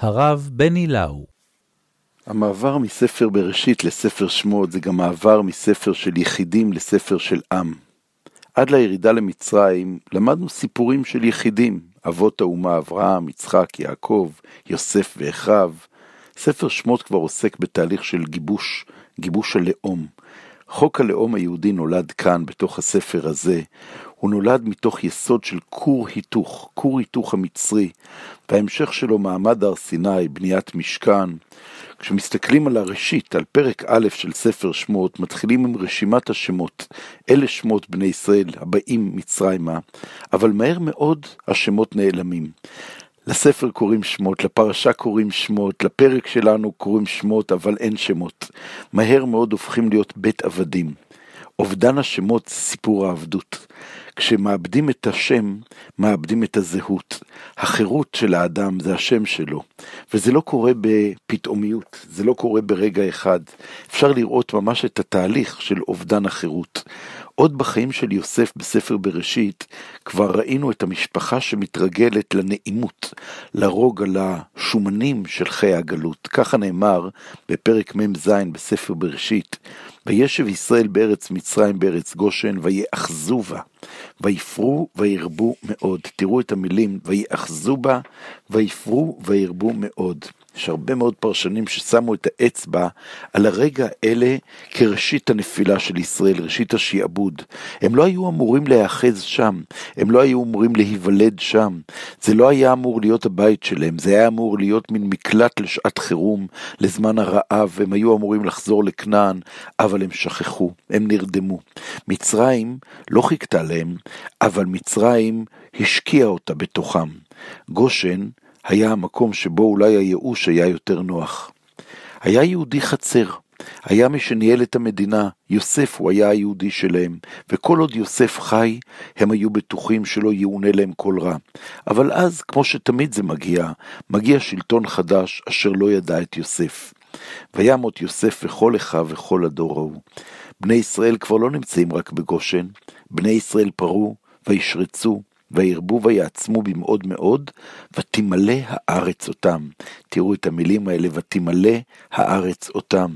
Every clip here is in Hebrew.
הרב בני לאו. המעבר מספר בראשית לספר שמות זה גם מעבר מספר של יחידים לספר של עם. עד לירידה למצרים למדנו סיפורים של יחידים, אבות האומה אברהם, יצחק, יעקב, יוסף ואחיו. ספר שמות כבר עוסק בתהליך של גיבוש, גיבוש הלאום. חוק הלאום היהודי נולד כאן, בתוך הספר הזה. הוא נולד מתוך יסוד של כור היתוך, כור היתוך המצרי, וההמשך שלו מעמד הר סיני, בניית משכן. כשמסתכלים על הראשית, על פרק א' של ספר שמות, מתחילים עם רשימת השמות. אלה שמות בני ישראל הבאים מצרימה, אבל מהר מאוד השמות נעלמים. לספר קוראים שמות, לפרשה קוראים שמות, לפרק שלנו קוראים שמות, אבל אין שמות. מהר מאוד הופכים להיות בית עבדים. אובדן השמות סיפור העבדות. כשמאבדים את השם, מאבדים את הזהות. החירות של האדם זה השם שלו, וזה לא קורה בפתאומיות, זה לא קורה ברגע אחד. אפשר לראות ממש את התהליך של אובדן החירות. עוד בחיים של יוסף בספר בראשית, כבר ראינו את המשפחה שמתרגלת לנעימות, לרוג על השומנים של חיי הגלות. ככה נאמר בפרק מ"ז בספר בראשית, וישב ישראל בארץ מצרים בארץ גושן, ויאחזו בה, ויפרו וירבו מאוד. תראו את המילים, ויאחזו בה, ויפרו וירבו מאוד. יש הרבה מאוד פרשנים ששמו את האצבע על הרגע האלה כראשית הנפילה של ישראל, ראשית השעבוד. הם לא היו אמורים להיאחז שם, הם לא היו אמורים להיוולד שם. זה לא היה אמור להיות הבית שלהם, זה היה אמור להיות מין מקלט לשעת חירום, לזמן הרעב, הם היו אמורים לחזור לכנען, אבל הם שכחו, הם נרדמו. מצרים לא חיכתה להם, אבל מצרים השקיעה אותה בתוכם. גושן היה המקום שבו אולי הייאוש היה יותר נוח. היה יהודי חצר, היה מי שניהל את המדינה, יוסף הוא היה היהודי שלהם, וכל עוד יוסף חי, הם היו בטוחים שלא יאונה להם כל רע. אבל אז, כמו שתמיד זה מגיע, מגיע שלטון חדש אשר לא ידע את יוסף. וימות יוסף וכל אחיו וכל הדור ההוא. בני ישראל כבר לא נמצאים רק בגושן, בני ישראל פרו וישרצו, וירבו ויעצמו במאוד מאוד, ותמלא הארץ אותם. תראו את המילים האלה, ותמלא הארץ אותם.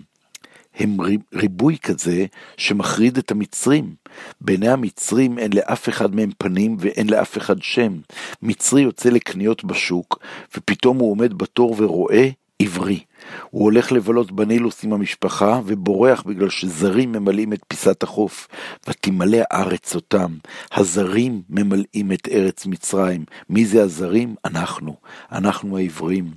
הם ריבוי כזה שמחריד את המצרים. בעיני המצרים אין לאף אחד מהם פנים ואין לאף אחד שם. מצרי יוצא לקניות בשוק, ופתאום הוא עומד בתור ורואה עברי. הוא הולך לבלות בנילוס עם המשפחה ובורח בגלל שזרים ממלאים את פיסת החוף. ותמלא הארץ אותם. הזרים ממלאים את ארץ מצרים. מי זה הזרים? אנחנו. אנחנו העברים.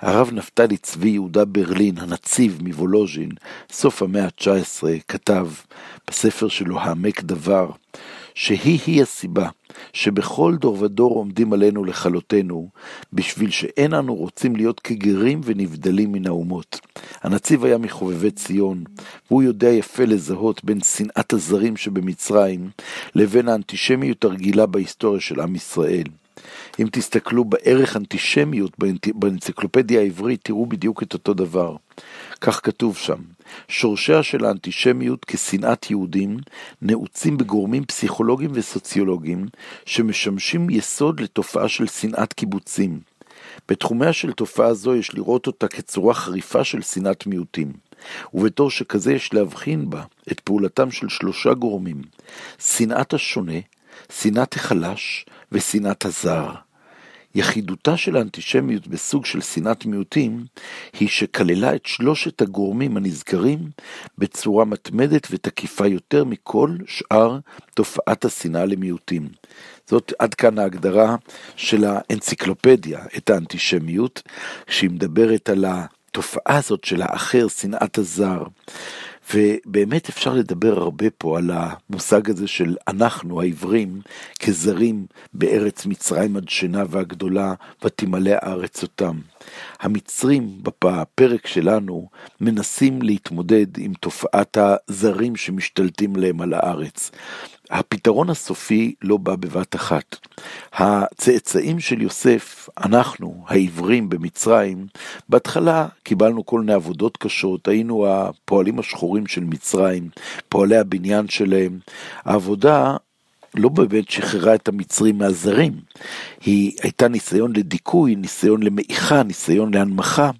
הרב נפתלי צבי יהודה ברלין, הנציב מוולוז'ין, סוף המאה ה-19, כתב בספר שלו העמק דבר, שהיא-היא הסיבה שבכל דור ודור עומדים עלינו לכלותנו, בשביל שאין אנו רוצים להיות כגרים ונבדלים מן האומות. הנציב היה מחובבי ציון, והוא יודע יפה לזהות בין שנאת הזרים שבמצרים, לבין האנטישמיות הרגילה בהיסטוריה של עם ישראל. אם תסתכלו בערך אנטישמיות באנציקלופדיה העברית, תראו בדיוק את אותו דבר. כך כתוב שם, שורשיה של האנטישמיות כשנאת יהודים נעוצים בגורמים פסיכולוגיים וסוציולוגיים שמשמשים יסוד לתופעה של שנאת קיבוצים. בתחומיה של תופעה זו יש לראות אותה כצורה חריפה של שנאת מיעוטים. ובתור שכזה יש להבחין בה את פעולתם של שלושה גורמים, שנאת השונה, שנאת החלש ושנאת הזר. יחידותה של האנטישמיות בסוג של שנאת מיעוטים, היא שכללה את שלושת הגורמים הנזכרים בצורה מתמדת ותקיפה יותר מכל שאר תופעת השנאה למיעוטים. זאת עד כאן ההגדרה של האנציקלופדיה, את האנטישמיות, כשהיא מדברת על התופעה הזאת של האחר, שנאת הזר. ובאמת אפשר לדבר הרבה פה על המושג הזה של אנחנו העברים כזרים בארץ מצרים הדשנה והגדולה ותמלא הארץ אותם. המצרים בפרק שלנו מנסים להתמודד עם תופעת הזרים שמשתלטים להם על הארץ. הפתרון הסופי לא בא בבת אחת. הצאצאים של יוסף, אנחנו, העברים במצרים, בהתחלה קיבלנו כל מיני עבודות קשות, היינו הפועלים השחורים של מצרים, פועלי הבניין שלהם. העבודה לא באמת שחררה את המצרים מהזרים, היא הייתה ניסיון לדיכוי, ניסיון למעיכה, ניסיון להנמכה,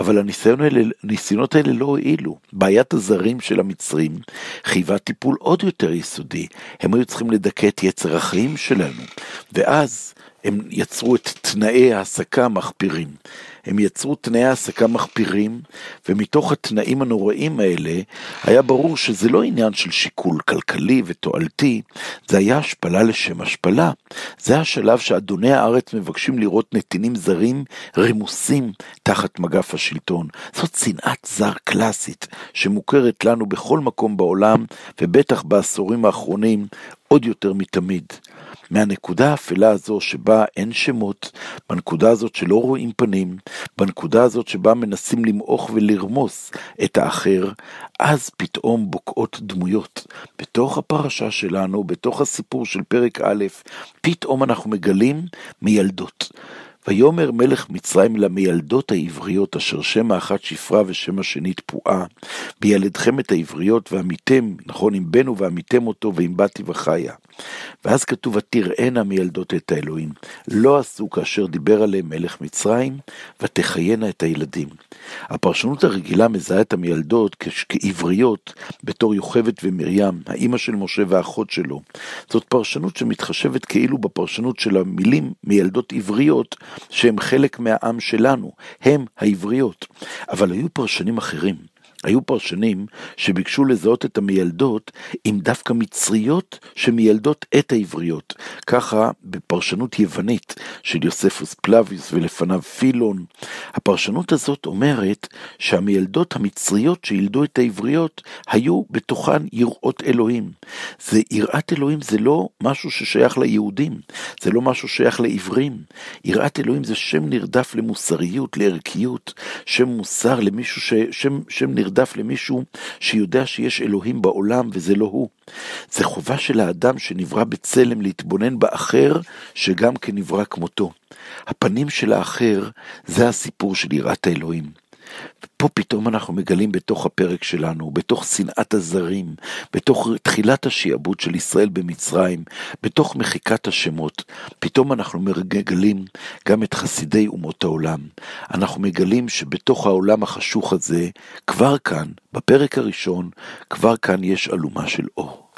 אבל הניסיון האלה, הניסיונות האלה לא הועילו. בעיית הזרים של המצרים חייבה טיפול עוד יותר יסודי, הם היו צריכים לדכא את יצר החיים שלנו, ואז הם יצרו את תנאי העסקה המחפירים. הם יצרו תנאי העסקה מחפירים, ומתוך התנאים הנוראים האלה, היה ברור שזה לא עניין של שיקול כלכלי ותועלתי, זה היה השפלה לשם השפלה. זה השלב שאדוני הארץ מבקשים לראות נתינים זרים רמוסים תחת מגף השלטון. זאת שנאת זר קלאסית, שמוכרת לנו בכל מקום בעולם, ובטח בעשורים האחרונים עוד יותר מתמיד. מהנקודה האפלה הזו שבה אין שמות, בנקודה הזאת שלא רואים פנים, בנקודה הזאת שבה מנסים למעוך ולרמוס את האחר, אז פתאום בוקעות דמויות. בתוך הפרשה שלנו, בתוך הסיפור של פרק א', פתאום אנחנו מגלים מילדות. ויאמר מלך מצרים למיילדות העבריות, אשר שם האחת שפרה ושם השני תפועה, וילדכם את העבריות, ועמיתם, נכון, אם בנו ועמיתם אותו, ואם באתי וחיה. ואז כתוב, ותראינה מילדות את האלוהים. לא עשו כאשר דיבר עליהם מלך מצרים, ותחיינה את הילדים. הפרשנות הרגילה מזהה את המילדות כעבריות בתור יוכבד ומרים, האימא של משה והאחות שלו. זאת פרשנות שמתחשבת כאילו בפרשנות של המילים מילדות עבריות, שהם חלק מהעם שלנו, הם העבריות. אבל היו פרשנים אחרים. היו פרשנים שביקשו לזהות את המיילדות עם דווקא מצריות שמיילדות את העבריות. ככה בפרשנות יוונית של יוספוס פלביוס ולפניו פילון, הפרשנות הזאת אומרת שהמיילדות המצריות שילדו את העבריות היו בתוכן יראות אלוהים. זה יראת אלוהים זה לא משהו ששייך ליהודים, זה לא משהו שייך לעברים. יראת אלוהים זה שם נרדף למוסריות, לערכיות, שם מוסר למישהו ש... שם, שם נרדף נרדף למישהו שיודע שיש אלוהים בעולם וזה לא הוא. זה חובה של האדם שנברא בצלם להתבונן באחר שגם כן נברא כמותו. הפנים של האחר זה הסיפור של יראת האלוהים. פה פתאום אנחנו מגלים בתוך הפרק שלנו, בתוך שנאת הזרים, בתוך תחילת השעבוד של ישראל במצרים, בתוך מחיקת השמות, פתאום אנחנו מגלים גם את חסידי אומות העולם. אנחנו מגלים שבתוך העולם החשוך הזה, כבר כאן, בפרק הראשון, כבר כאן יש אלומה של אור.